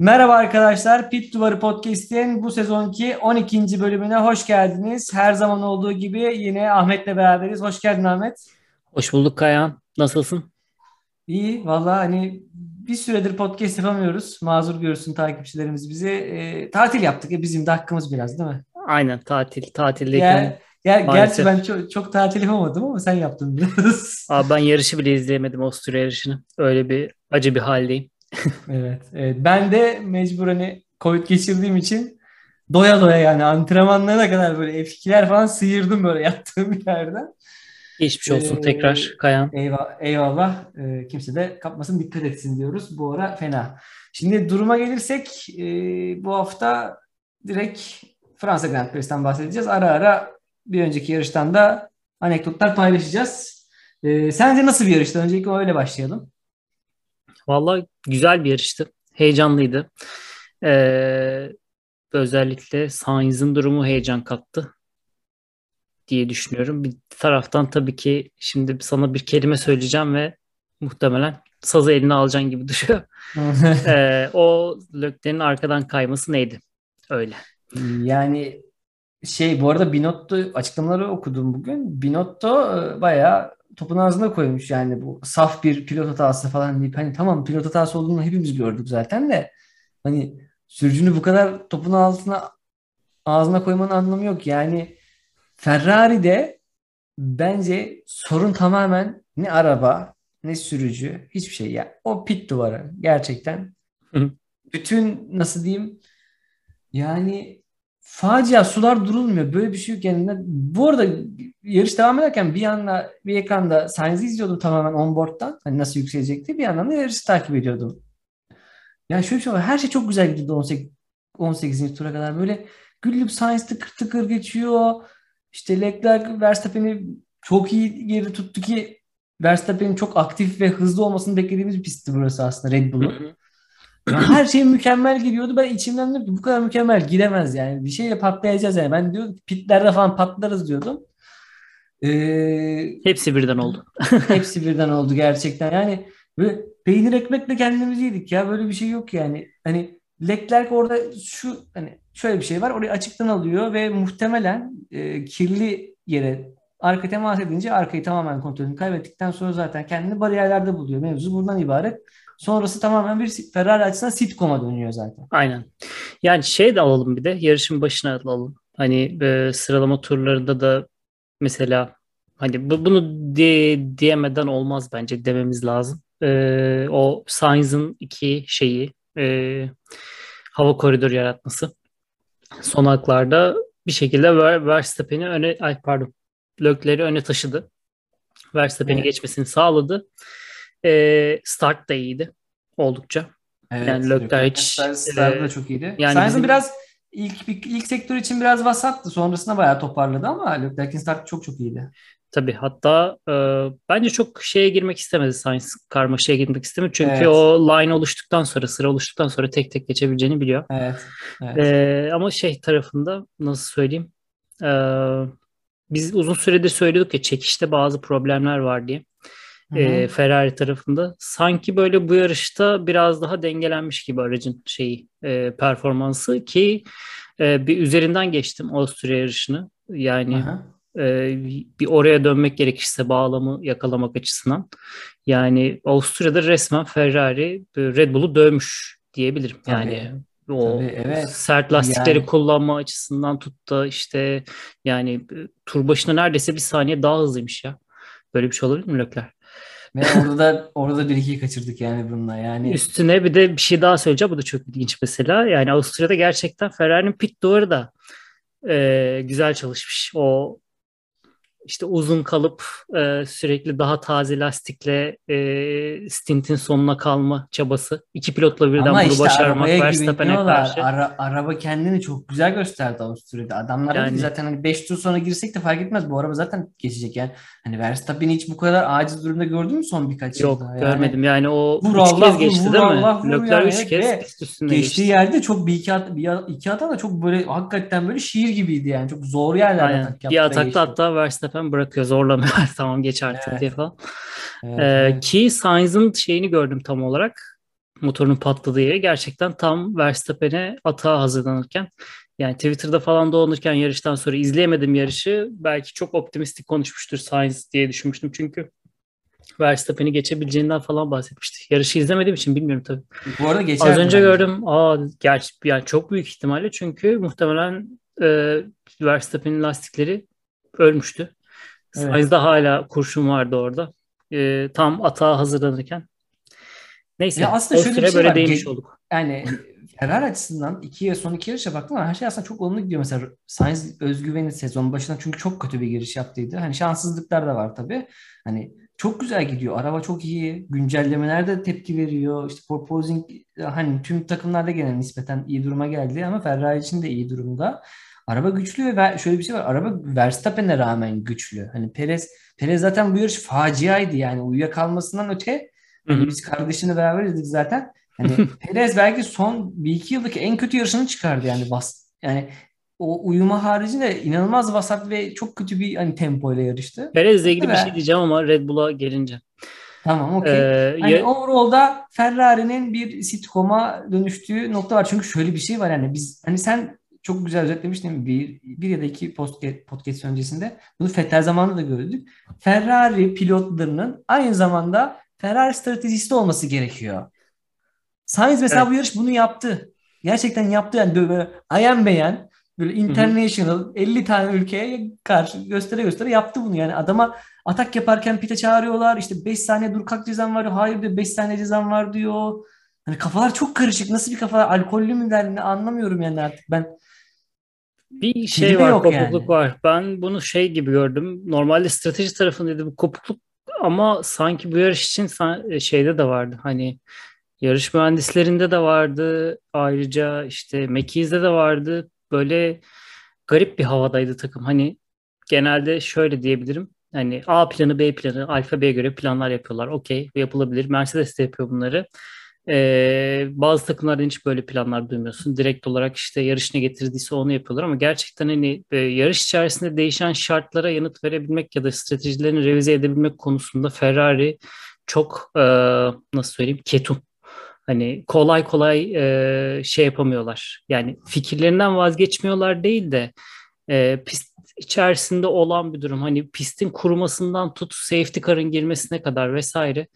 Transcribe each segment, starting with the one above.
Merhaba arkadaşlar, Pit Duvarı Podcast'in bu sezonki 12. bölümüne hoş geldiniz. Her zaman olduğu gibi yine Ahmet'le beraberiz. Hoş geldin Ahmet. Hoş bulduk Kayan. Nasılsın? İyi, valla hani bir süredir podcast yapamıyoruz. Mazur görsün takipçilerimiz bizi. E, tatil yaptık. E, bizim de hakkımız biraz değil mi? Aynen tatil. Tatildeyken ya, ya, gerçi ben çok, çok tatil yapamadım ama sen yaptın biraz. Abi ben yarışı bile izleyemedim Avusturya yarışını. Öyle bir acı bir haldeyim. evet, evet. Ben de mecbur hani Covid geçirdiğim için doya doya yani antrenmanlarına kadar böyle F2'ler falan sıyırdım böyle yattığım yerden. Geçmiş olsun ee, tekrar Kayan. Eyvallah. eyvallah. Ee, kimse de kapmasın dikkat etsin diyoruz. Bu ara fena. Şimdi duruma gelirsek e, bu hafta direkt Fransa Grand Prix'ten bahsedeceğiz. Ara ara bir önceki yarıştan da anekdotlar paylaşacağız. E, sence nasıl bir yarıştı? Öncelikle öyle başlayalım. Vallahi güzel bir yarıştı. Heyecanlıydı. Ee, özellikle Sainz'ın durumu heyecan kattı diye düşünüyorum. Bir taraftan tabii ki şimdi sana bir kelime söyleyeceğim ve muhtemelen sazı eline alacaksın gibi duruyor. ee, o Lökler'in arkadan kayması neydi? Öyle. Yani şey bu arada Binotto açıklamaları okudum bugün. Binotto e, bayağı topun ağzına koymuş yani bu saf bir pilot hatası falan deyip hani tamam pilot hatası olduğunu hepimiz gördük zaten de hani sürücünü bu kadar topun altına ağzına koymanın anlamı yok. Yani Ferrari'de bence sorun tamamen ne araba ne sürücü hiçbir şey ya. O pit duvarı gerçekten. Bütün nasıl diyeyim yani facia sular durulmuyor. Böyle bir şey yok yani. Bu arada yarış devam ederken bir yanda bir ekranda Sainz'i izliyordum tamamen onboard'dan. Hani nasıl yükselecekti. Bir yandan da yarışı takip ediyordum. Yani şöyle bir şey var. Her şey çok güzel gidiyordu 18 18. tura kadar. Böyle güllük Sainz tıkır tıkır geçiyor. İşte Leclerc Verstappen'i çok iyi geri tuttu ki Verstappen'in çok aktif ve hızlı olmasını beklediğimiz bir pistti burası aslında Red Bull'un. Her şey mükemmel gidiyordu. Ben içimden dedim ki bu kadar mükemmel gidemez yani. Bir şeyle patlayacağız yani. Ben diyor pitlerde falan patlarız diyordum. Ee, hepsi birden oldu. hepsi birden oldu gerçekten. Yani böyle peynir ekmekle kendimizi yedik ya. Böyle bir şey yok yani. Hani Leclerc orada şu hani şöyle bir şey var. Orayı açıktan alıyor ve muhtemelen e, kirli yere arka temas edince arkayı tamamen kontrolünü kaybettikten sonra zaten kendini bariyerlerde buluyor. Mevzu buradan ibaret. Sonrası tamamen bir Ferrari açısından sitcom'a dönüyor zaten. Aynen. Yani şey de alalım bir de yarışın başına alalım. Hani e, sıralama turlarında da mesela hani bu, bunu de, diyemeden olmaz bence dememiz lazım. E, o Sainz'ın iki şeyi e, hava koridoru yaratması son haklarda bir şekilde Ver, Verstappen'i öne ay pardon Lökler'i öne taşıdı. Verstappen'i evet. geçmesini sağladı. E, start da iyiydi oldukça. Evet, yani Lökler hiç start e, da çok iyiydi. Yani Sainz'ın bizim... biraz ilk ilk sektör için biraz vasattı. Sonrasında bayağı toparladı ama Leclerc'in start çok çok iyiydi. Tabii hatta e, bence çok şeye girmek istemedi Science karmaşaya girmek istemedi. Çünkü evet. o line oluştuktan sonra sıra oluştuktan sonra tek tek geçebileceğini biliyor. Evet. evet. E, ama şey tarafında nasıl söyleyeyim e, biz uzun süredir söylüyorduk ya çekişte bazı problemler var diye. E, Ferrari tarafında. Sanki böyle bu yarışta biraz daha dengelenmiş gibi aracın şeyi e, performansı ki e, bir üzerinden geçtim Avusturya yarışını. Yani Aha e, bir oraya dönmek gerekirse bağlamı yakalamak açısından. Yani Avusturya'da resmen Ferrari Red Bull'u dövmüş diyebilirim. Yani Tabii. o Tabii, evet. sert lastikleri yani. kullanma açısından tut da işte yani e, tur başına neredeyse bir saniye daha hızlıymış ya. Böyle bir şey olabilir mi Leclerc? Ve orada da orada bir iki kaçırdık yani bununla yani. Üstüne bir de bir şey daha söyleyeceğim. Bu da çok ilginç mesela. Yani Avusturya'da gerçekten Ferrari'nin pit duvarı da e, güzel çalışmış. O işte uzun kalıp e, sürekli daha taze lastikle e, stintin sonuna kalma çabası. İki pilotla birden Ama bunu işte başarmak Verstappen'e karşı. Ara, araba kendini çok güzel gösterdi Avusturya'da. Adamlar yani, zaten hani 5 tur sonra girsek de fark etmez. Bu araba zaten geçecek yani. Hani Verstappen'i hiç bu kadar aciz durumda gördün mü son birkaç Yok, yılda? Yok yani, görmedim. Yani o vur üç Allah, kez geçti vur, değil mi? Lökler yani. üç kez pist üstünde geçtiği geçti. yerde çok bir iki, at, bir iki hata da çok böyle hakikaten böyle şiir gibiydi yani. Çok zor yerler Aynen. atak yaptı. Bir atakta geçti. hatta Verstappen Verstappen bırakıyor zorlamıyor tamam geç artık evet. diye falan. Evet, ee, evet. Ki Sainz'ın şeyini gördüm tam olarak. motorunun patladığı yere gerçekten tam Verstappen'e atağa hazırlanırken yani Twitter'da falan dolanırken yarıştan sonra izleyemedim yarışı. Belki çok optimistik konuşmuştur Sainz diye düşünmüştüm çünkü Verstappen'i geçebileceğinden falan bahsetmişti. Yarışı izlemediğim için bilmiyorum tabii. Bu arada geçer. Az önce gördüm. Aa, gerçi yani çok büyük ihtimalle çünkü muhtemelen e, Verstappen'in lastikleri ölmüştü. Evet. Sainz'da hala kurşun vardı orada. E, tam atağa hazırlanırken. Neyse. Ya aslında şöyle bir şey böyle var. değmiş olduk. Yani Ferrari açısından iki, son iki yarışa baktım ama her şey aslında çok olumlu gidiyor. Mesela Sainz özgüveni sezon başına çünkü çok kötü bir giriş yaptıydı. Hani şanssızlıklar da var tabii. Hani çok güzel gidiyor. Araba çok iyi. Güncellemeler de tepki veriyor. İşte proposing hani tüm takımlarda gene nispeten iyi duruma geldi ama Ferrari için de iyi durumda. Araba güçlü ve şöyle bir şey var. Araba Verstappen'e rağmen güçlü. Hani Perez Perez zaten bu yarış faciaydı yani uyuyakalmasından öte. Hani biz kardeşini beraber izledik zaten. Hani Perez belki son bir iki yıldaki en kötü yarışını çıkardı yani bas. Yani o uyuma haricinde inanılmaz vasat ve çok kötü bir hani tempo ile yarıştı. Perez'le ilgili bir şey diyeceğim ama Red Bull'a gelince. Tamam okey. Ee, hani ya... overall'da Ferrari'nin bir sitcom'a dönüştüğü nokta var. Çünkü şöyle bir şey var yani biz hani sen çok güzel özetlemiştin bir, bir ya da iki podcast, podcast öncesinde. Bunu Fettel zamanında da gördük. Ferrari pilotlarının aynı zamanda Ferrari stratejisi olması gerekiyor. Sainz mesela evet. bu yarış bunu yaptı. Gerçekten yaptı yani böyle ayan beyan böyle international hı hı. 50 tane ülkeye karşı göstere göstere yaptı bunu. Yani adama atak yaparken pite çağırıyorlar. İşte 5 saniye dur kalk cezan var. Hayır diyor 5 saniye cezan var diyor. Hani kafalar çok karışık. Nasıl bir kafalar? Alkollü mü der anlamıyorum yani artık ben. Bir şey var, kopukluk yani. var. Ben bunu şey gibi gördüm. Normalde strateji tarafındaydı bu kopukluk ama sanki bu yarış için şeyde de vardı. Hani Yarış mühendislerinde de vardı. Ayrıca işte Mekiz'de de vardı. Böyle garip bir havadaydı takım. Hani genelde şöyle diyebilirim. Hani A planı, B planı, alfa B göre planlar yapıyorlar. Okey, yapılabilir. Mercedes de yapıyor bunları. Ee, bazı takımlardan hiç böyle planlar duymuyorsun. Direkt olarak işte yarış ne getirdiyse onu yapıyorlar ama gerçekten hani e, yarış içerisinde değişen şartlara yanıt verebilmek ya da stratejilerini revize edebilmek konusunda Ferrari çok e, nasıl söyleyeyim ketum. Hani kolay kolay e, şey yapamıyorlar. Yani fikirlerinden vazgeçmiyorlar değil de e, pist içerisinde olan bir durum. Hani pistin kurumasından tut safety car'ın girmesine kadar vesaire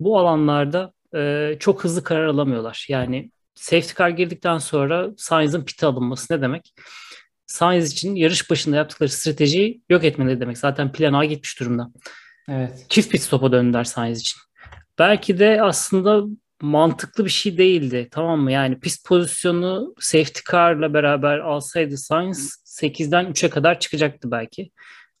bu alanlarda e, çok hızlı karar alamıyorlar. Yani safety car girdikten sonra Sainz'ın pite alınması ne demek? Sainz için yarış başında yaptıkları stratejiyi yok etmeleri demek. Zaten plan A gitmiş durumda. Evet. Çift pit stop'a döndüler Sainz için. Belki de aslında mantıklı bir şey değildi. Tamam mı? Yani pist pozisyonu safety car'la beraber alsaydı Sainz 8'den 3'e kadar çıkacaktı belki.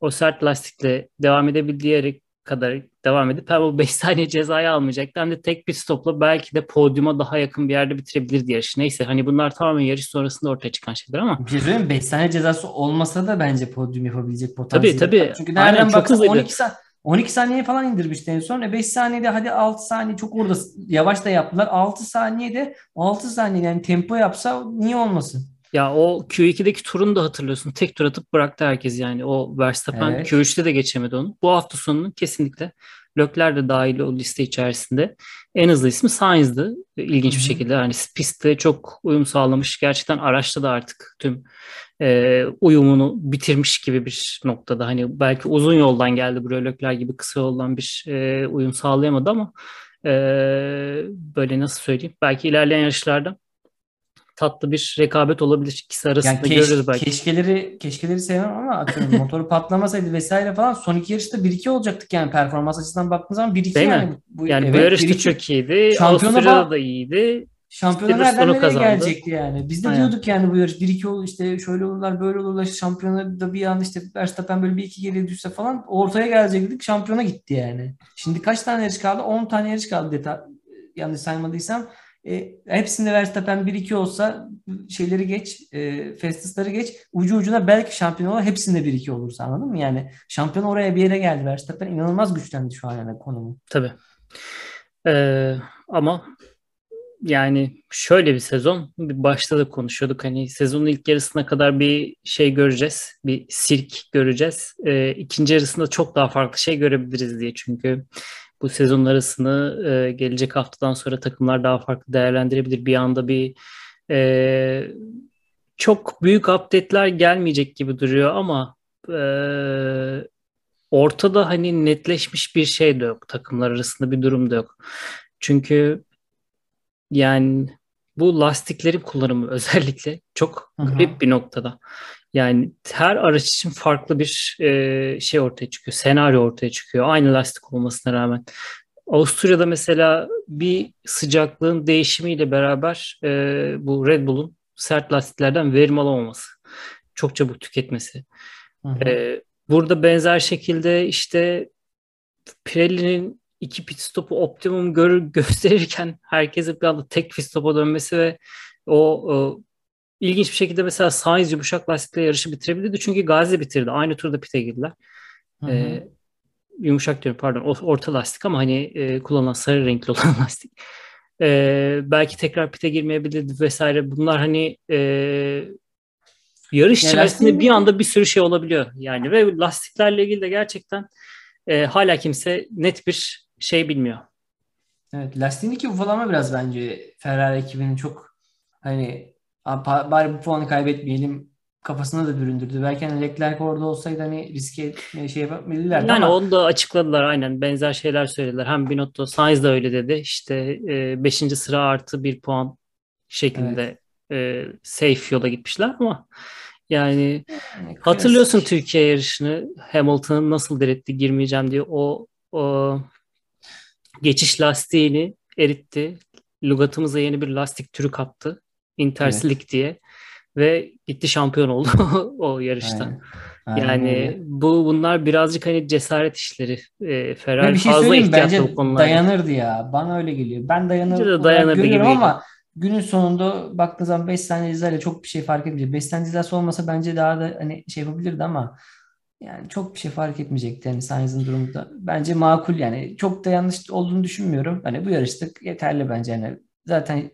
O sert lastikle devam edebildiği yere kadar devam edip hem o 5 saniye cezayı almayacaktı hem de tek bir stopla belki de podyuma daha yakın bir yerde bitirebilirdi yarışı. Neyse hani bunlar tamamen yarış sonrasında ortaya çıkan şeyler ama. Bir şey söyleyeyim 5 saniye cezası olmasa da bence podyum yapabilecek potansiyeli. Tabii tabii. Çünkü nereden baksan 12 saniye 12 saniye falan indirmişti en son. E 5 saniyede hadi 6 saniye çok orada yavaş da yaptılar. 6 saniyede 6 saniye yani tempo yapsa niye olmasın? Ya o Q2'deki turunu da hatırlıyorsun. Tek tur atıp bıraktı herkes yani. O Verstappen evet. Q3'te de geçemedi onu. Bu hafta sonunun kesinlikle Lökler de dahil o liste içerisinde. En hızlı ismi Sainz'dı. İlginç bir şekilde. Yani pistte çok uyum sağlamış. Gerçekten araçta da artık tüm e, uyumunu bitirmiş gibi bir noktada. Hani belki uzun yoldan geldi buraya Lökler gibi kısa yoldan bir e, uyum sağlayamadı ama e, böyle nasıl söyleyeyim? Belki ilerleyen yarışlarda tatlı bir rekabet olabilir. İkisi arasında yani keş, görürüz belki. Keşkeleri, keşkeleri sevmem ama atıyorum motoru patlamasaydı vesaire falan son iki yarışta 1-2 olacaktık yani performans açısından baktığınız zaman 1-2 Değil yani. Mi? Bu, yani evet, bu yarışta çok iyiydi. Avusturya'da da iyiydi. Şampiyona nereden nereye kazandı. gelecekti yani. Biz de Aynen. diyorduk yani bu yarış 1-2 olur işte şöyle olurlar böyle olurlar işte şampiyona da bir an işte Verstappen böyle bir iki geriye düşse falan ortaya gelecektik şampiyona gitti yani. Şimdi kaç tane yarış kaldı? 10 tane yarış kaldı deta yanlış saymadıysam. E, hepsinde Verstappen 1-2 olsa şeyleri geç, e, Festus'ları geç. Ucu ucuna belki şampiyon olur. Hepsinde 1-2 olursa anladın mı? Yani şampiyon oraya bir yere geldi. Verstappen inanılmaz güçlendi şu an yani konumu. Tabii. Ee, ama yani şöyle bir sezon başta da konuşuyorduk hani sezonun ilk yarısına kadar bir şey göreceğiz bir sirk göreceğiz ee, ikinci yarısında çok daha farklı şey görebiliriz diye çünkü Bu sezon arasını e, gelecek haftadan sonra takımlar daha farklı değerlendirebilir. Bir anda bir e, çok büyük update'ler gelmeyecek gibi duruyor ama e, ortada hani netleşmiş bir şey de yok. Takımlar arasında bir durum da yok. Çünkü yani bu lastiklerin kullanımı özellikle çok garip bir noktada. Yani her araç için farklı bir e, şey ortaya çıkıyor, senaryo ortaya çıkıyor. Aynı lastik olmasına rağmen. Avusturya'da mesela bir sıcaklığın değişimiyle beraber e, bu Red Bull'un sert lastiklerden verim alamaması, çok çabuk tüketmesi. E, burada benzer şekilde işte Pirelli'nin iki pit stopu optimum gör, gösterirken herkesin bir anda tek pit stopa dönmesi ve o, o ilginç bir şekilde mesela Sainz yumuşak lastikle yarışı bitirebilirdi. Çünkü Gazi bitirdi. Aynı turda pite girdiler. Ee, yumuşak diyorum pardon orta lastik ama hani e, kullanılan sarı renkli olan lastik. Ee, belki tekrar pite girmeyebilirdi vesaire. Bunlar hani e, yarış içerisinde bir anda bir sürü şey olabiliyor. Yani ve lastiklerle ilgili de gerçekten e, hala kimse net bir şey bilmiyor. Evet lastiğindeki ufalama biraz bence Ferrari ekibinin çok hani bari bu puanı kaybetmeyelim kafasına da büründürdü. Belki hani Leclerc orada olsaydı hani riske şey yapabilirler. Yani ama... onu da açıkladılar aynen. Benzer şeyler söylediler. Hem Binotto, Sainz de öyle dedi. İşte 5. E, sıra artı bir puan şeklinde evet. e, safe yola gitmişler ama yani, yani hatırlıyorsun Türkiye yarışını Hamilton'ın nasıl diretti girmeyeceğim diye o, o geçiş lastiğini eritti. Lugatımıza yeni bir lastik türü kattı. Interslick evet. diye ve gitti şampiyon oldu o yarışta. Aynen. Aynen yani bu bunlar birazcık hani cesaret işleri. E, Ferrari bir şey fazla ihtiyatlı bu konularda. Dayanırdı ya. Bana öyle geliyor. Ben dayanır dayanırdı gibi ama günün sonunda baktığı zaman 5 saniye izlerle çok bir şey fark etmeyecek. 5 saniye izlerse olmasa bence daha da hani şey yapabilirdi ama yani çok bir şey fark etmeyecekti yani Sainz'ın durumunda. Bence makul yani. Çok da yanlış olduğunu düşünmüyorum. Hani bu yarışta yeterli bence yani. Zaten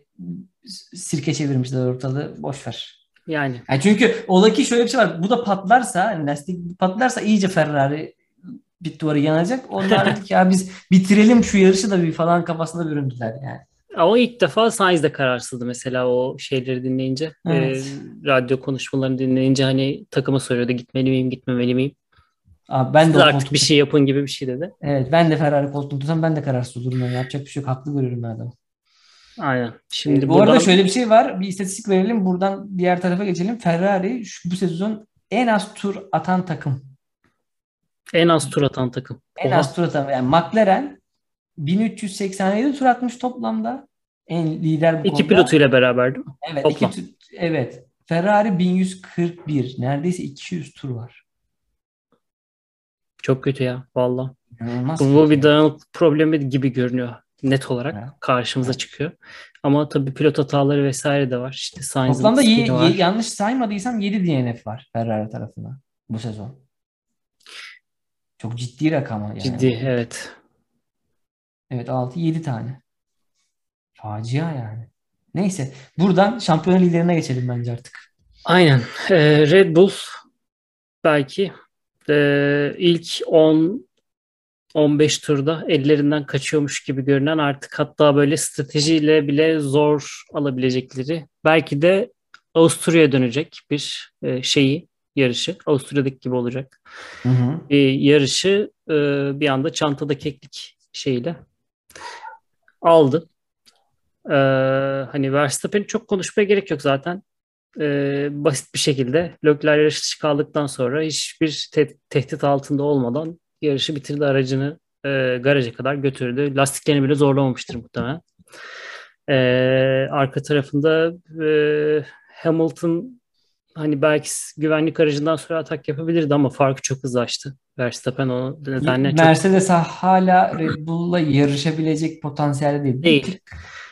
sirke çevirmişler ortalığı. Boş ver. Yani. yani çünkü ola ki şöyle bir şey var. Bu da patlarsa, hani lastik patlarsa iyice Ferrari bit duvarı yanacak. Onlar dedik ya biz bitirelim şu yarışı da bir falan kafasında büründüler yani. Ama ilk defa Sainz de kararsızdı mesela o şeyleri dinleyince. Evet. E, radyo konuşmalarını dinleyince hani takıma soruyordu gitmeli miyim gitmemeli miyim? Abi ben de artık bir şey yapın gibi bir şey dedi. Evet ben de Ferrari koltuğunu tutsam ben de kararsız olurum. Yani yapacak bir şey yok. Haklı görüyorum ben adamı. Aynen. Şimdi ee, bu buradan... arada şöyle bir şey var. Bir istatistik verelim. Buradan diğer tarafa geçelim. Ferrari şu, bu sezon en az tur atan takım. En az tur atan takım. En Oha. az tur atan. Yani McLaren 1387 tur atmış toplamda. En lider bu İki konuda. pilotuyla beraber değil mi? Evet. Toplam. Iki, evet. Ferrari 1141. Neredeyse 200 tur var. Çok kötü ya valla. Bu, bu bir dayanıklı problemi gibi görünüyor net olarak karşımıza evet. çıkıyor. Ama tabii pilot hataları vesaire de var. İşte Sainz'ın Toplamda ye, var. Ye, yanlış saymadıysam 7 DNF var Ferrari tarafından bu sezon. Çok ciddi rakam yani. Ciddi evet. Evet 6-7 tane. Facia yani. Neyse buradan şampiyon liderine geçelim bence artık. Aynen. Ee, Red Bull belki e, ilk 10 15 turda ellerinden kaçıyormuş gibi görünen artık hatta böyle stratejiyle bile zor alabilecekleri belki de Avusturya'ya dönecek bir e, şeyi yarışı Avusturya'daki gibi olacak. Hı hı. E, yarışı e, bir anda çantada keklik şeyiyle aldı. E, hani Verstappen'i çok konuşmaya gerek yok zaten. E, basit bir şekilde Leclerc yarış dışı kaldıktan sonra hiçbir te- tehdit altında olmadan yarışı bitirdi aracını e, garaja kadar götürdü. Lastiklerini bile zorlamamıştır muhtemelen. E, arka tarafında e, Hamilton hani belki güvenlik aracından sonra atak yapabilirdi ama farkı çok hızlı açtı. Verstappen o nedenle çok... Mercedes hala Red Bull'la yarışabilecek potansiyelde değil. Değil. Bir tık,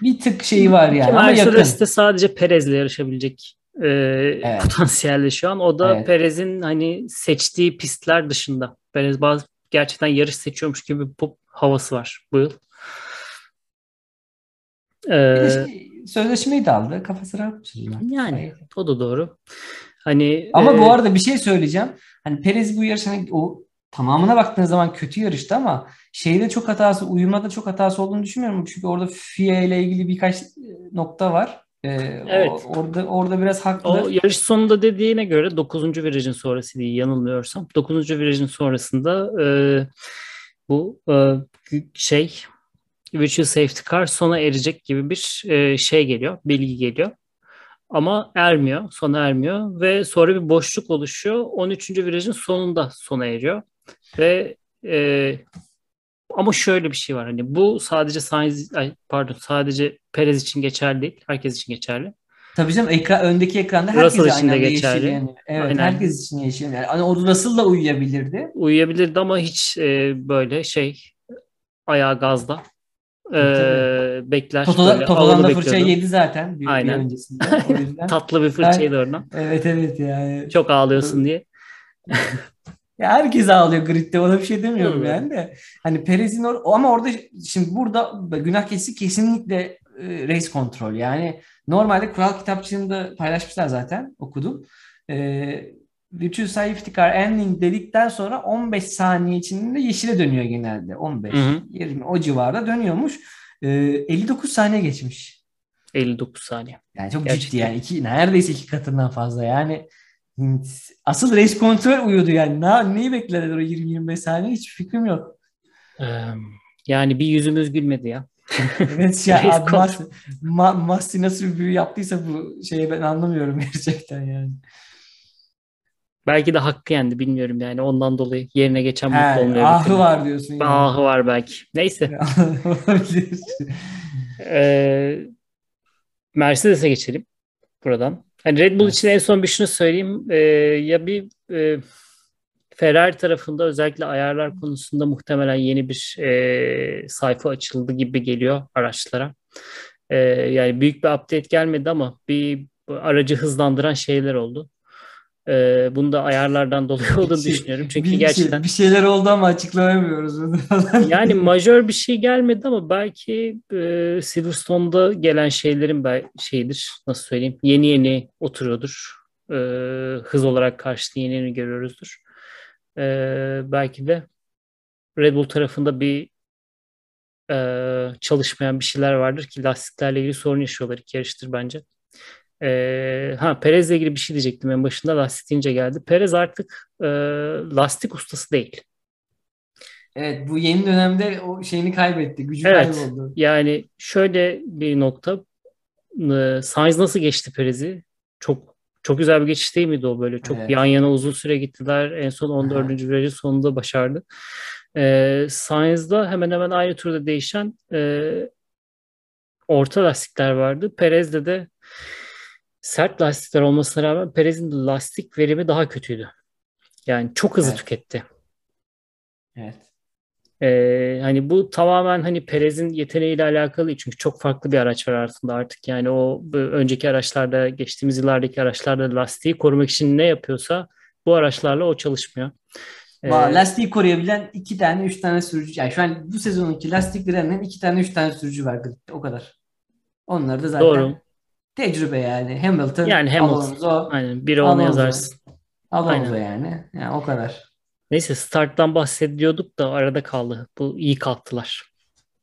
bir tık şeyi var yani ama Mercedes de sadece Perez'le yarışabilecek e, evet. potansiyelde şu an. O da evet. Perez'in hani seçtiği pistler dışında. Perez bazı gerçekten yarış seçiyormuş gibi bir pop havası var bu yıl. Ee, şey, sözleşmeyi de aldı. Kafası rahat Yani o da doğru. Hani Ama e, bu arada bir şey söyleyeceğim. Hani Perez bu yarış hani o tamamına baktığınız zaman kötü yarıştı ama şeyde çok hatası, uyumada çok hatası olduğunu düşünmüyorum. Çünkü orada FIA ile ilgili birkaç nokta var. Ee, evet. O, orada orada biraz haklı. O yarış sonunda dediğine göre 9. virajın sonrası diye yanılmıyorsam 9. virajın sonrasında e, bu e, şey virtual safety car sona erecek gibi bir e, şey geliyor, bilgi geliyor. Ama ermiyor, sona ermiyor ve sonra bir boşluk oluşuyor. 13. virajın sonunda sona eriyor. Ve e, ama şöyle bir şey var hani bu sadece Sainz pardon sadece Perez için geçerli değil. Herkes için geçerli. Tabii canım ekran, öndeki ekranda herkes Russell için de geçerli. Yani. Evet Aynen. herkes için yeşil. Yani hani o Russell da uyuyabilirdi. Uyuyabilirdi ama hiç e, böyle şey ayağı gazda e, bekler. Toto'da, Toto'dan da fırça yedi zaten bir, Aynen. bir öncesinde. O yüzden. Tatlı bir fırçaydı oradan. Evet evet yani. Çok ağlıyorsun diye. Ya herkes ağlıyor gridde ona bir şey demiyorum hmm. yani de. Hani Perez'in or ama orada şimdi burada günah keçisi kesinlikle e, race kontrol. Yani normalde kural kitapçığında paylaşmışlar zaten okudum. E, Virtual Safety Car Ending dedikten sonra 15 saniye içinde yeşile dönüyor genelde. 15, hı 20 o civarda dönüyormuş. E, 59 saniye geçmiş. 59 saniye. Yani çok Gerçekten. ciddi yani. iki, neredeyse iki katından fazla. Yani Asıl race kontrol uyuyordu yani. Ne, neyi beklediler o 20-25 saniye hiç fikrim yok. yani bir yüzümüz gülmedi ya. evet ya abi Mas, Ma, Masti nasıl bir büyü yaptıysa bu şeyi ben anlamıyorum gerçekten yani. Belki de hakkı yendi bilmiyorum yani ondan dolayı yerine geçen He, mutlu olmuyor. Ahı bitirdim. var diyorsun. Yani. Ahı var belki. Neyse. ee, Mercedes'e geçelim buradan. Hani Red Bull evet. için en son bir şunu söyleyeyim. E, ya bir e, Ferrari tarafında özellikle ayarlar konusunda muhtemelen yeni bir e, sayfa açıldı gibi geliyor araçlara. E, yani büyük bir update gelmedi ama bir aracı hızlandıran şeyler oldu. Ee, bunu da ayarlardan dolayı olduğunu şey, düşünüyorum. Çünkü bir, gerçekten bir şeyler oldu ama açıklayamıyoruz yani majör bir şey gelmedi ama belki e, Silverstone'da gelen şeylerin belki şeydir. Nasıl söyleyeyim? Yeni yeni oturuyordur. E, hız olarak karşılığı yeni yeni görüyoruzdur. E, belki de Red Bull tarafında bir e, çalışmayan bir şeyler vardır ki lastiklerle ilgili sorun yaşıyorlar iki yarıştır bence. E, ha Perez'le ilgili bir şey diyecektim en başında lastik deyince geldi. Perez artık e, lastik ustası değil. Evet bu yeni dönemde o şeyini kaybetti. Gücü evet, kayboldu. Yani şöyle bir nokta. E, Sainz nasıl geçti Perez'i? Çok çok güzel bir geçiş değil miydi o böyle? Çok evet. yan yana uzun süre gittiler. En son 14. virajın sonunda başardı. E, Sainz'da hemen hemen aynı turda değişen e, orta lastikler vardı. Perez'de de sert lastikler olmasına rağmen Perez'in lastik verimi daha kötüydü. Yani çok hızlı evet. tüketti. Evet. Ee, hani bu tamamen hani Perez'in yeteneğiyle alakalı. Çünkü çok farklı bir araç var aslında artık. Yani o önceki araçlarda, geçtiğimiz yıllardaki araçlarda lastiği korumak için ne yapıyorsa bu araçlarla o çalışmıyor. Ee, lastiği koruyabilen iki tane, üç tane sürücü. Yani şu an bu sezonunki lastiklerin iki tane, üç tane sürücü var. O kadar. Onları da zaten Doğru. Tecrübe yani. Hamilton, yani Hamilton. Alonso. Aynen. Biri onu yazarsın. Alonso Aynen. yani. Yani o kadar. Neyse starttan bahsediyorduk da arada kaldı. Bu iyi kalktılar.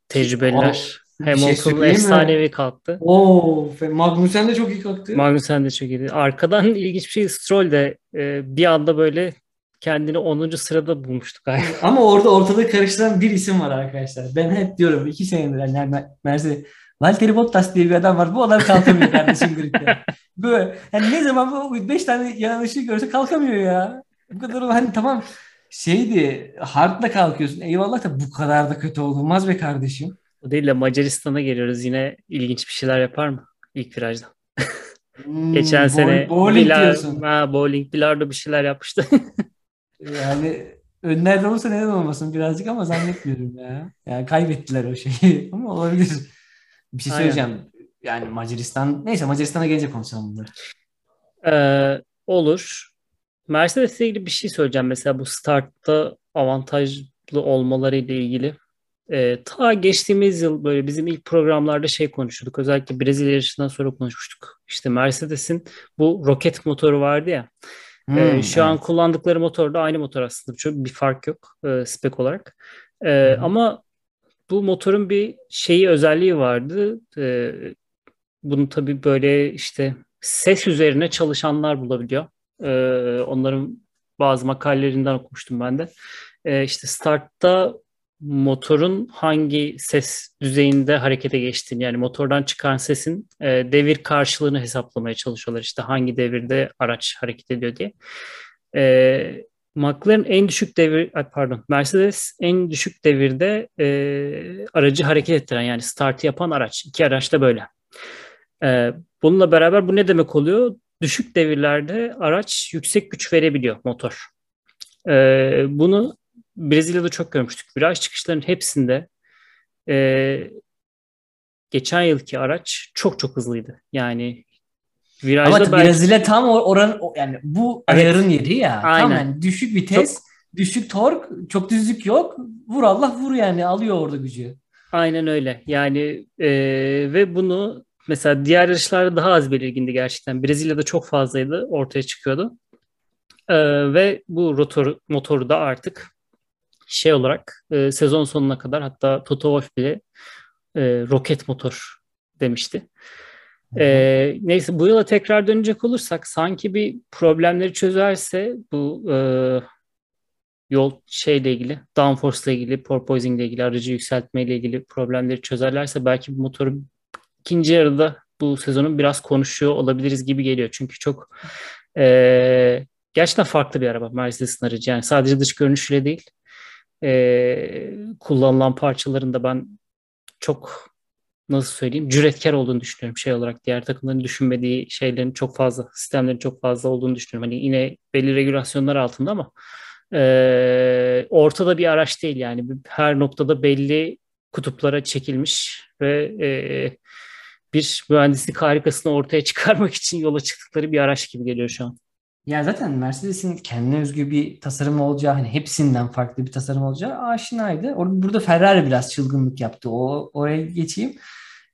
Tecrübeliler. O, Hamilton şey efsanevi kalktı. Oo, Magnussen de çok iyi kalktı. Magnussen de çok iyi. Arkadan ilginç bir şey Stroll de e, bir anda böyle kendini 10. sırada bulmuştuk. Ama orada ortada karıştıran bir isim var arkadaşlar. Ben hep diyorum iki senedir yani Mercedes Valtteri Bottas diye bir adam var. Bu adam kalkamıyor kardeşim gridde. Böyle yani ne zaman bu 5 tane yanlışlık görse kalkamıyor ya. Bu kadar hani tamam şeydi hardla kalkıyorsun. Eyvallah da bu kadar da kötü olmaz be kardeşim. O değil de Macaristan'a geliyoruz. Yine ilginç bir şeyler yapar mı ilk virajda? Hmm, Geçen sene bowling bilar, diyorsun. Ha, bowling, bilardo bir şeyler yapmıştı. yani önlerde olursa neden olmasın birazcık ama zannetmiyorum ya. Yani kaybettiler o şeyi ama olabilir. Bir şey söyleyeceğim. Aynen. Yani Macaristan neyse Macaristan'a gelince konuşalım bunları. Ee, olur. Mercedes'le ilgili bir şey söyleyeceğim. Mesela bu startta avantajlı olmaları ile ilgili. Ee, ta geçtiğimiz yıl böyle bizim ilk programlarda şey konuşuyorduk. Özellikle Brezilya yarışından sonra konuşmuştuk. İşte Mercedes'in bu roket motoru vardı ya. Hmm, ee, şu evet. an kullandıkları motor da aynı motor aslında. Çok bir fark yok e, spek olarak. E, ama bu motorun bir şeyi özelliği vardı. E, bunu tabii böyle işte ses üzerine çalışanlar bulabiliyor. E, onların bazı makalelerinden okumuştum ben de. E, işte startta motorun hangi ses düzeyinde harekete geçtiğini yani motordan çıkan sesin e, devir karşılığını hesaplamaya çalışıyorlar. İşte hangi devirde araç hareket ediyor diye. E, McLaren en düşük devir, pardon Mercedes en düşük devirde e, aracı hareket ettiren yani startı yapan araç. İki araç da böyle. E, bununla beraber bu ne demek oluyor? Düşük devirlerde araç yüksek güç verebiliyor motor. E, bunu Brezilya'da çok görmüştük. Viraj çıkışlarının hepsinde e, geçen yılki araç çok çok hızlıydı. Yani virajda Ama belki... Brezilya tam oranın yani bu evet. ayarın yeri ya. Aynen. Tam yani düşük vites, çok... düşük tork, çok düzlük yok. Vur Allah vur yani alıyor orada gücü. Aynen öyle. Yani e, ve bunu mesela diğer yarışlarda daha az belirgindi gerçekten. Brezilya'da çok fazlaydı ortaya çıkıyordu. E, ve bu rotor motoru da artık şey olarak e, sezon sonuna kadar hatta Toto Wolff bile e, roket motor demişti. E, neyse bu yıla tekrar dönecek olursak sanki bir problemleri çözerse bu e, yol şeyle ilgili, downforce ile ilgili, porpoising ile ilgili, aracı yükseltme ile ilgili problemleri çözerlerse belki bu motoru ikinci yarıda bu sezonun biraz konuşuyor olabiliriz gibi geliyor. Çünkü çok e, gerçekten farklı bir araba Mercedes'in aracı. Yani sadece dış görünüşüyle değil e, kullanılan parçalarında ben çok nasıl söyleyeyim cüretkar olduğunu düşünüyorum şey olarak diğer takımların düşünmediği şeylerin çok fazla sistemlerin çok fazla olduğunu düşünüyorum. Hani yine belli regülasyonlar altında ama e, ortada bir araç değil yani her noktada belli kutuplara çekilmiş ve e, bir mühendislik harikasını ortaya çıkarmak için yola çıktıkları bir araç gibi geliyor şu an. Ya zaten Mercedes'in kendine özgü bir tasarım olacağı hani hepsinden farklı bir tasarım olacağı aşinaydı. Orada burada Ferrari biraz çılgınlık yaptı. O oraya geçeyim.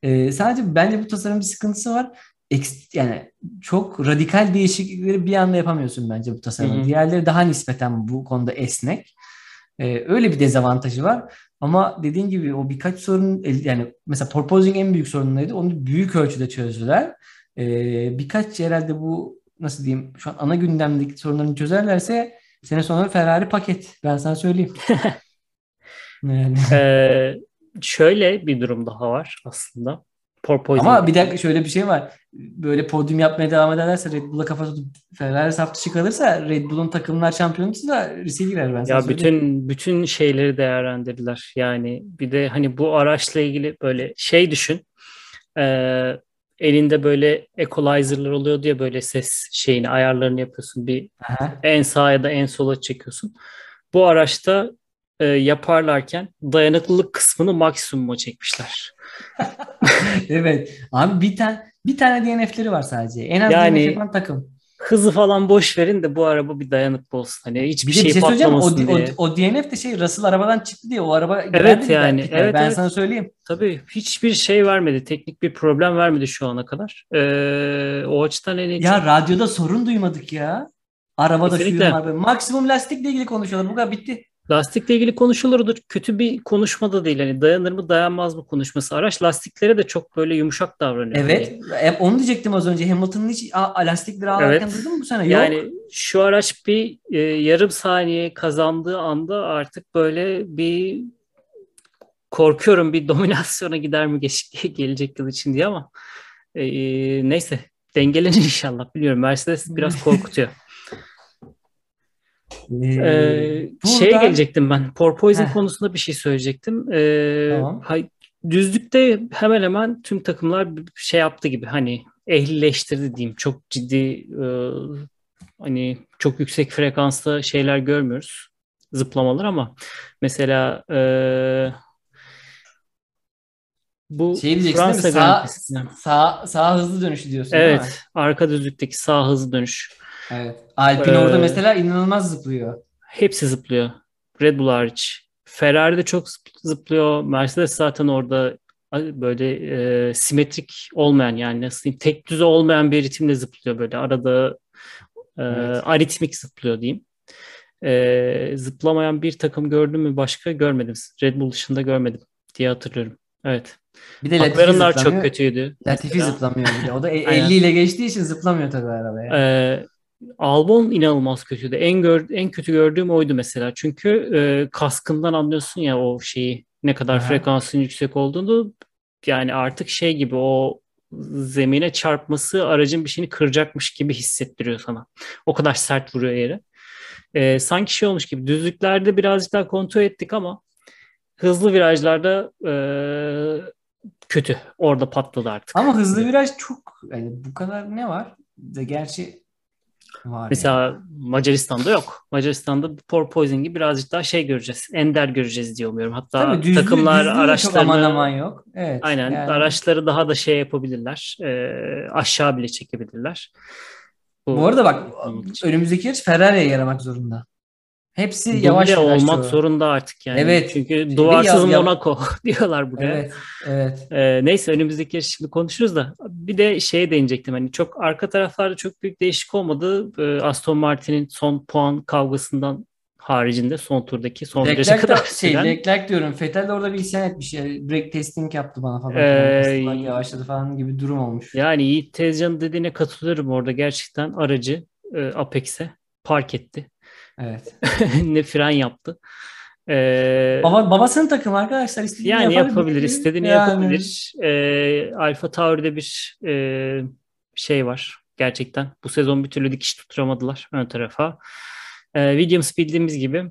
Ee, sadece bence bu tasarım bir sıkıntısı var. Eks, yani çok radikal değişiklikleri bir anda yapamıyorsun bence bu tasarımın. Diğerleri daha nispeten bu konuda esnek. Ee, öyle bir dezavantajı var. Ama dediğin gibi o birkaç sorun yani mesela porpoising en büyük sorunlarıydı. Onu büyük ölçüde çözdüler. Ee, birkaç herhalde bu nasıl diyeyim şu an ana gündemdeki sorunlarını çözerlerse sene sonra Ferrari paket. Ben sana söyleyeyim. yani. Ee, şöyle bir durum daha var aslında. Porpoising. Ama bir dakika şöyle bir şey var. Böyle podyum yapmaya devam ederlerse Red Bull'a kafa tutup Ferrari saf dışı kalırsa Red Bull'un takımlar şampiyonası da riske girer ben Ya bütün söyleyeyim. bütün şeyleri değerlendirdiler. Yani bir de hani bu araçla ilgili böyle şey düşün. Ee, elinde böyle equalizer'lar oluyor diye böyle ses şeyini ayarlarını yapıyorsun. Bir Aha. en sağa ya da en sola çekiyorsun. Bu araçta e, yaparlarken dayanıklılık kısmını maksimuma çekmişler. evet. Abi bir tane bir tane DNF'leri var sadece. En az yani, DNF yapan takım hızı falan boş verin de bu araba bir dayanıklı olsun. Hani hiçbir bir şey, şey patlamasın o, diye. O, o DNF de şey Russell arabadan çıktı diye o araba Evet yani. Evet, ben evet. sana söyleyeyim. Tabii hiçbir şey vermedi. Teknik bir problem vermedi şu ana kadar. Ee, o açıdan en Ya radyoda sorun duymadık ya. Arabada Kesinlikle. şu var. Maksimum lastikle ilgili konuşuyorlar. Bu kadar bitti. Lastikle ilgili konuşulurdur. Kötü bir konuşma da değil. Hani dayanır mı dayanmaz mı konuşması. Araç lastiklere de çok böyle yumuşak davranıyor. Evet. Yani. onu diyecektim az önce. Hamilton'ın hiç lastikleri ağlarken evet. duydun mu bu sene? Yok. Yani şu araç bir e, yarım saniye kazandığı anda artık böyle bir korkuyorum bir dominasyona gider mi geç, gelecek yıl için diye ama e, neyse dengelenir inşallah biliyorum. Mercedes biraz korkutuyor. Ee, ee. Şeye gelecektim ben. Porpoising konusunda bir şey söyleyecektim. Ee, tamam. hay, düzlükte hemen hemen tüm takımlar şey yaptı gibi hani ehlileştirdi diyeyim. Çok ciddi e, hani çok yüksek frekansta şeyler görmüyoruz. Zıplamalar ama mesela e, bu şey Fransa sağ, sağ, sağ hızlı dönüşü diyorsun Evet. Arka düzlükteki sağ hızlı dönüş. Evet. Alpine ee, orada mesela inanılmaz zıplıyor. Hepsi zıplıyor. Red Bull hariç. Ferrari de çok zıplıyor. Mercedes zaten orada böyle e, simetrik olmayan yani nasıl diyeyim tek düze olmayan bir ritimle zıplıyor böyle arada Evet. Aritmik zıplıyor diyeyim. E, zıplamayan bir takım gördüm mü başka görmedim. Red Bull dışında görmedim diye hatırlıyorum. Evet. Bir de McLaren'lar çok kötüydü. Latifi mesela. zıplamıyor bir de. O da 50 ile geçtiği için zıplamıyor tabii arabaya. Ee, Albon inanılmaz kötüydü. En gör, en kötü gördüğüm oydu mesela. Çünkü e, kaskından anlıyorsun ya o şeyi ne kadar Aha. frekansın yüksek olduğunu. Yani artık şey gibi o zemine çarpması aracın bir şeyini kıracakmış gibi hissettiriyor sana. O kadar sert vuruyor yere. E, sanki şey olmuş gibi düzlüklerde birazcık daha kontrol ettik ama hızlı virajlarda e, kötü. Orada patladı artık. Ama hızlı viraj çok yani bu kadar ne var? De gerçi var. Mesela yani. Macaristan'da yok. Macaristan'da porpoising'i birazcık daha şey göreceğiz. Ender göreceğiz diye umuyorum. Hatta Tabii, düzlüğü, takımlar düzlüğü araçlarını aman aman yok. Evet. Aynen. Yani. Araçları daha da şey yapabilirler. E, aşağı bile çekebilirler. Bu, bu arada bak önümüzdeki yarış Ferrari'ye yaramak zorunda. Hepsi Duble yavaş yavaş olmak diyor. zorunda artık yani. Evet. Çünkü duvarsız Monaco diyorlar buraya. Evet. Evet. Ee, neyse önümüzdeki yarış şimdi konuşuruz da bir de şeye değinecektim hani çok arka taraflarda çok büyük değişik olmadı. Ee, Aston Martin'in son puan kavgasından haricinde son turdaki son viraja kadar şey, süren. Leclerc diyorum. Vettel de orada bir isyan etmiş. Yani break testing yaptı bana falan. Ee, yavaşladı falan gibi durum olmuş. Yani Yiğit Tezcan'ın dediğine katılıyorum orada. Gerçekten aracı e, Apex'e park etti. Evet. ne fren yaptı. Ee, Baba, babasının takımı arkadaşlar. İstediğini yani yapabilir, istediğini yani. yapabilir. Ee, Alfa Tauri'de bir e, şey var gerçekten. Bu sezon bir türlü dikiş tutturamadılar ön tarafa. Ee, Williams bildiğimiz gibi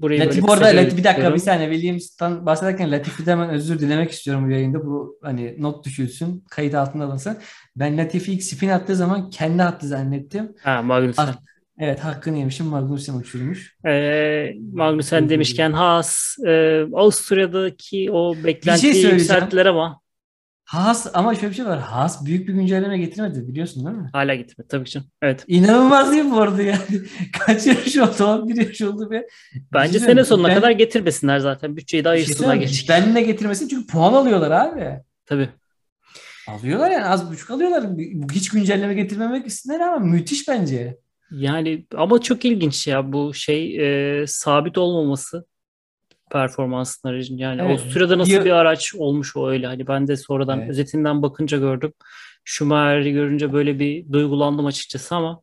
Burayı Latif bu arada Latif, bir dakika bir saniye Williams'tan bahsederken Latif'ten hemen özür dilemek istiyorum bu yayında. Bu hani not düşülsün, kayıt altında alınsın. Ben Latif'i ilk spin attığı zaman kendi attı zannettim. Ha Magnussen. Ah, Evet hakkını yemişim. Magnussen uçurmuş. Ee, Magnussen demişken Haas e, Avusturya'daki o beklentiyi şey yükselttiler ama Haas ama şöyle bir şey var. Haas büyük bir güncelleme getirmedi biliyorsun değil mi? Hala getirmedi tabii ki. Evet. İnanılmaz değil mi bu arada yani? Kaç yarış oldu? Bir yarış oldu ve Bence Bilmiyorum. sene sonuna ben, kadar getirmesinler zaten. Bütçeyi daha ayırsınlar şey geçecek. Ben de getirmesin çünkü puan alıyorlar abi. Tabii. Alıyorlar yani az buçuk alıyorlar. Hiç güncelleme getirmemek istedim ama müthiş bence. Yani ama çok ilginç ya bu şey e, sabit olmaması performansın aracın. Yani evet. Avusturya'da nasıl bir, bir araç olmuş o öyle. Hani ben de sonradan evet. özetinden bakınca gördüm. Schumacher'i görünce böyle bir duygulandım açıkçası ama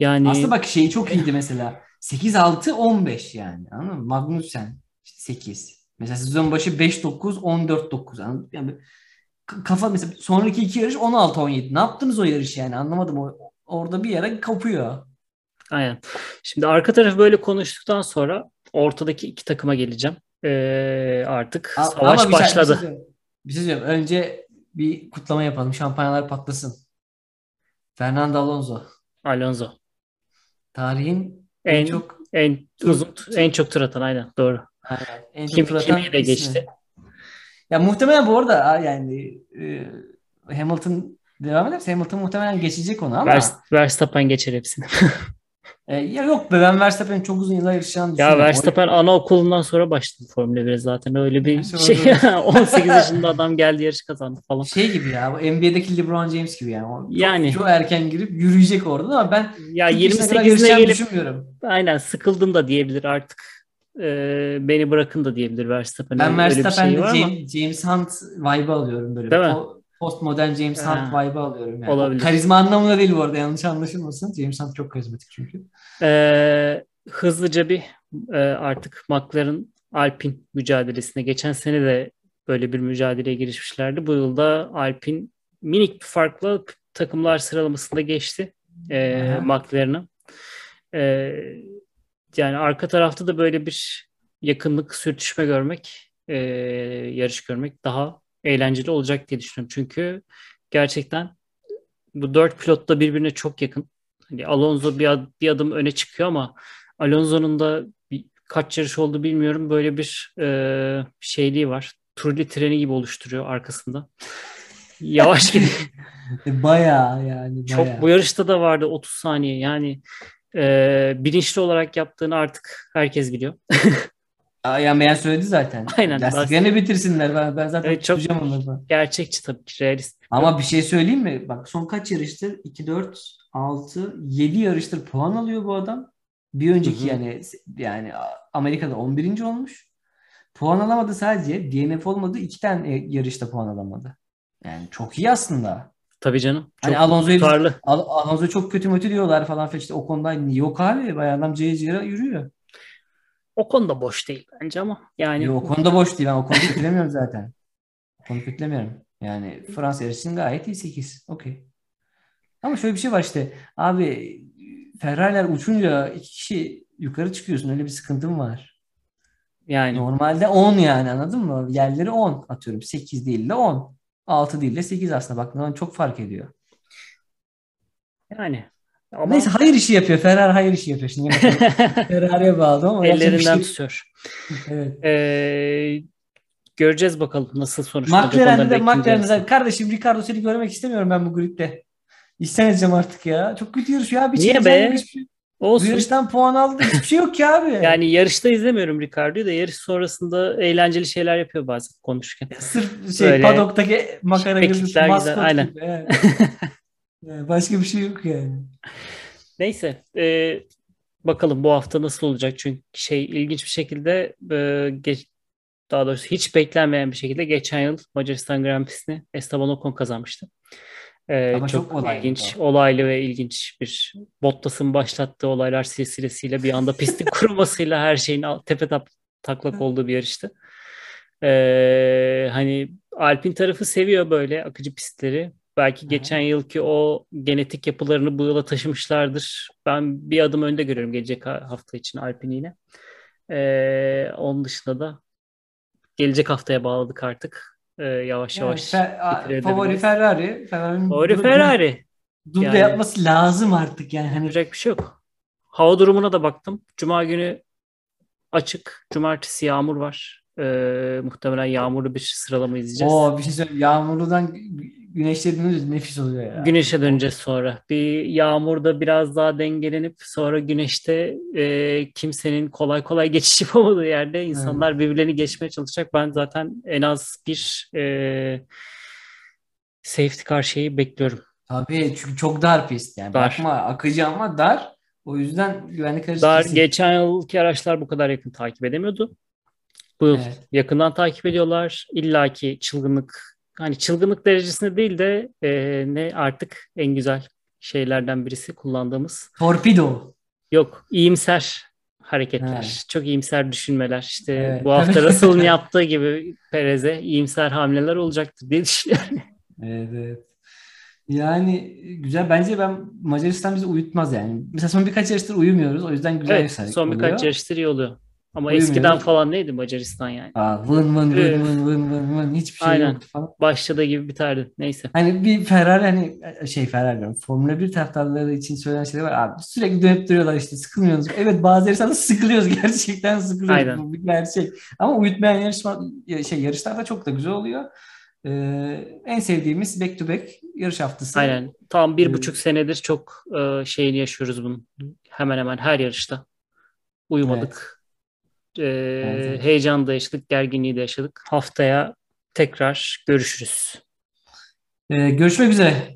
yani aslında bak şeyi çok iyiydi mesela. 8-6-15 yani. Anladın mı? Magnussen 8. Mesela sezon başı 5-9 14-9 anladın Yani kafa mesela sonraki iki yarış 16-17. Ne yaptınız o yarış yani? Anlamadım o orada bir yere kapıyor. Aynen. Şimdi arka tarafı böyle konuştuktan sonra ortadaki iki takıma geleceğim. Ee, artık A- savaş bir başladı. Şey, bir şey söyleyeyim. Önce bir kutlama yapalım. Şampanyalar patlasın. Fernando Alonso. Alonso. Tarihin en, en çok en uzun en çok tur atan aynen doğru. Aynen. En Kim, tur atan de geçti. Ya muhtemelen bu arada yani e, Hamilton devam ederse Hamilton muhtemelen geçecek onu ama. Verstappen geçer hepsini. e, ya yok be ben Verstappen'in çok uzun yıllar yaşayacağını düşünüyorum. Ya Verstappen Oraya... anaokulundan sonra başladı Formula 1'e zaten öyle bir şey. şey 18 yaşında adam geldi yarış kazandı falan. Şey gibi ya NBA'deki LeBron James gibi yani. O çok, yani. Çok erken girip yürüyecek orada ama ben ya 28'ine gelip düşünmüyorum. Aynen sıkıldım da diyebilir artık e, beni bırakın da diyebilir Verstappen. Ben Verstappen'de şey James, James Hunt vibe alıyorum böyle. Değil mi? O, postmodern James Hunt vibe alıyorum. Yani. Olabilir. Karizma anlamında değil bu arada yanlış anlaşılmasın. James Hunt çok karizmatik çünkü. Ee, hızlıca bir e, artık McLaren Alpine mücadelesine geçen sene de böyle bir mücadeleye girişmişlerdi. Bu yılda Alpine minik bir farkla takımlar sıralamasında geçti e, McLaren'a. E, yani arka tarafta da böyle bir yakınlık, sürtüşme görmek, e, yarış görmek daha eğlenceli olacak diye düşünüyorum. Çünkü gerçekten bu dört pilot da birbirine çok yakın. Hani Alonso bir, ad, bir adım öne çıkıyor ama Alonso'nun da bir, kaç yarış oldu bilmiyorum. Böyle bir e, şeyliği var. Turli treni gibi oluşturuyor arkasında. Yavaş gidiyor. bayağı yani. Bayağı. Çok bu yarışta da vardı 30 saniye. Yani e, bilinçli olarak yaptığını artık herkes biliyor. Aa, yani beğen söyledi zaten. Aynen. Lastiklerini bitirsinler. Ben, ben zaten Evet, çok- tutacağım onları falan. Gerçekçi tabii ki realist. Ama bir şey söyleyeyim mi? Bak son kaç yarıştır? 2, 4, 6, 7 yarıştır puan alıyor bu adam. Bir önceki Hı hı. yani yani Amerika'da 11. olmuş. Puan alamadı sadece. DNF olmadı. iki tane yarışta puan alamadı. Yani çok iyi aslında. Tabii canım. Çok Hani Alonso'yu. Al Alonso çok kötü mötü diyorlar falan işte o konuda yok abi. Bayağı adam cayır yürüyor. O konuda boş değil bence ama yani Yo, o konuda boş değil. Ben o konuda kötülemiyorum zaten. O konuda kötülemiyorum. Yani Fransa yarışının gayet iyi 8. Okey. Ama şöyle bir şey var işte. Abi Ferrari'ler uçunca iki kişi yukarı çıkıyorsun. Öyle bir sıkıntım var. yani Normalde 10 yani anladın mı? Yerleri 10 atıyorum. 8 değil de 10. 6 değil de 8 aslında. Bak çok fark ediyor. yani ama Neyse hayır işi yapıyor. Ferrari hayır işi yapıyor. Şimdi Ferrari'ye bağlı ama bir ellerinden şey- tutuyor. Evet. Ee, göreceğiz bakalım nasıl sonuçlanacak McLaren'de. McLaren'de de kardeşim Ricardo seni görmek istemiyorum ben bu gridde. İşten edeceğim artık ya. Çok kötü yarışıyor abi. Niye Çekeceğim be? şey- Bu Olsun. yarıştan puan aldı. Hiçbir şey yok ki abi. Yani yarışta izlemiyorum Ricardo'yu da yarış sonrasında eğlenceli şeyler yapıyor bazen konuşurken. Sırf şey Böyle padoktaki makara güzel, maskot aynen. gibi. Yani başka bir şey yok yani. Neyse e, bakalım bu hafta nasıl olacak çünkü şey ilginç bir şekilde e, geç, daha doğrusu hiç beklenmeyen bir şekilde geçen yıl Macaristan Grand Prix'sini Esteban Ocon kazanmıştı. E, Ama çok, çok olaylı ilginç, olaylı ve ilginç bir Bottas'ın başlattığı olaylar silsilesiyle bir anda pistin kurumasıyla her şeyin tepe tap, taklak olduğu bir yarıştı. E, hani Alpin tarafı seviyor böyle akıcı pistleri. Belki geçen yılki o genetik yapılarını bu yıla taşımışlardır. Ben bir adım önde görüyorum gelecek ha- hafta için Alpine yine. Ee, onun dışında da gelecek haftaya bağladık artık. Ee, yavaş Yani yavaş Fer- favori Ferrari. Ferrari'nin Favori du- Ferrari. Duble Yani- yapması lazım artık yani. Hani Yapacak bir şey yok. Hava durumuna da baktım. Cuma günü açık. Cumartesi yağmur var. Ee, muhtemelen yağmurlu bir sıralama izleyeceğiz. o bir şey söyleyeyim. Yağmurludan güneşe dönünce nefis oluyor ya. Güneşe döneceğiz sonra. Bir yağmurda biraz daha dengelenip sonra güneşte e, kimsenin kolay kolay geçiş yapamadığı yerde insanlar birbirlerini geçmeye çalışacak. Ben zaten en az bir e, safety car şeyi bekliyorum. Tabii çünkü çok dar pist yani. Dar. Bakma akıcı ama dar. O yüzden güvenlik aracı Daha kesin. geçen yılki araçlar bu kadar yakın takip edemiyordu. Bu yıl Evet. yakından takip ediyorlar. İlla ki çılgınlık hani çılgınlık derecesinde değil de e, ne artık en güzel şeylerden birisi kullandığımız Torpido. Yok, iyimser hareketler, Evet. çok iyimser düşünmeler. İşte Evet. bu hafta Russell'ın yaptığı gibi Perez'e iyimser hamleler olacaktır diye düşünüyorum. Evet, evet. Yani güzel. Bence ben Macaristan bizi uyutmaz yani. Mesela son birkaç yarıştır uyumuyoruz. O yüzden güzel Evet, bir son birkaç oluyor. yarıştır iyi oluyor. Ama Uyumuyoruz. eskiden falan neydi Macaristan yani? Aa, vın vın Evet. vın vın vın vın vın hiçbir şey Aynen. yoktu falan. Başladığı gibi biterdi. Neyse. Hani bir Ferrari hani şey Ferrari diyorum. Formula 1 taraftarları için söylenen şeyler var. Abi sürekli dönüp duruyorlar işte sıkılmıyorsunuz. Evet bazı yarışlarda sıkılıyoruz. Gerçekten sıkılıyoruz. Aynen. Bu bir gerçek. Ama uyutmayan yarışma, şey, yarışlar da çok da güzel oluyor. Ee, en sevdiğimiz back to back yarış haftası. Aynen. Tam bir Evet. buçuk senedir çok e, şeyini yaşıyoruz bunun. Hemen hemen her yarışta. Uyumadık. E, Evet. heyecan da yaşadık, gerginliği de yaşadık. Haftaya tekrar görüşürüz. Ee, görüşmek üzere.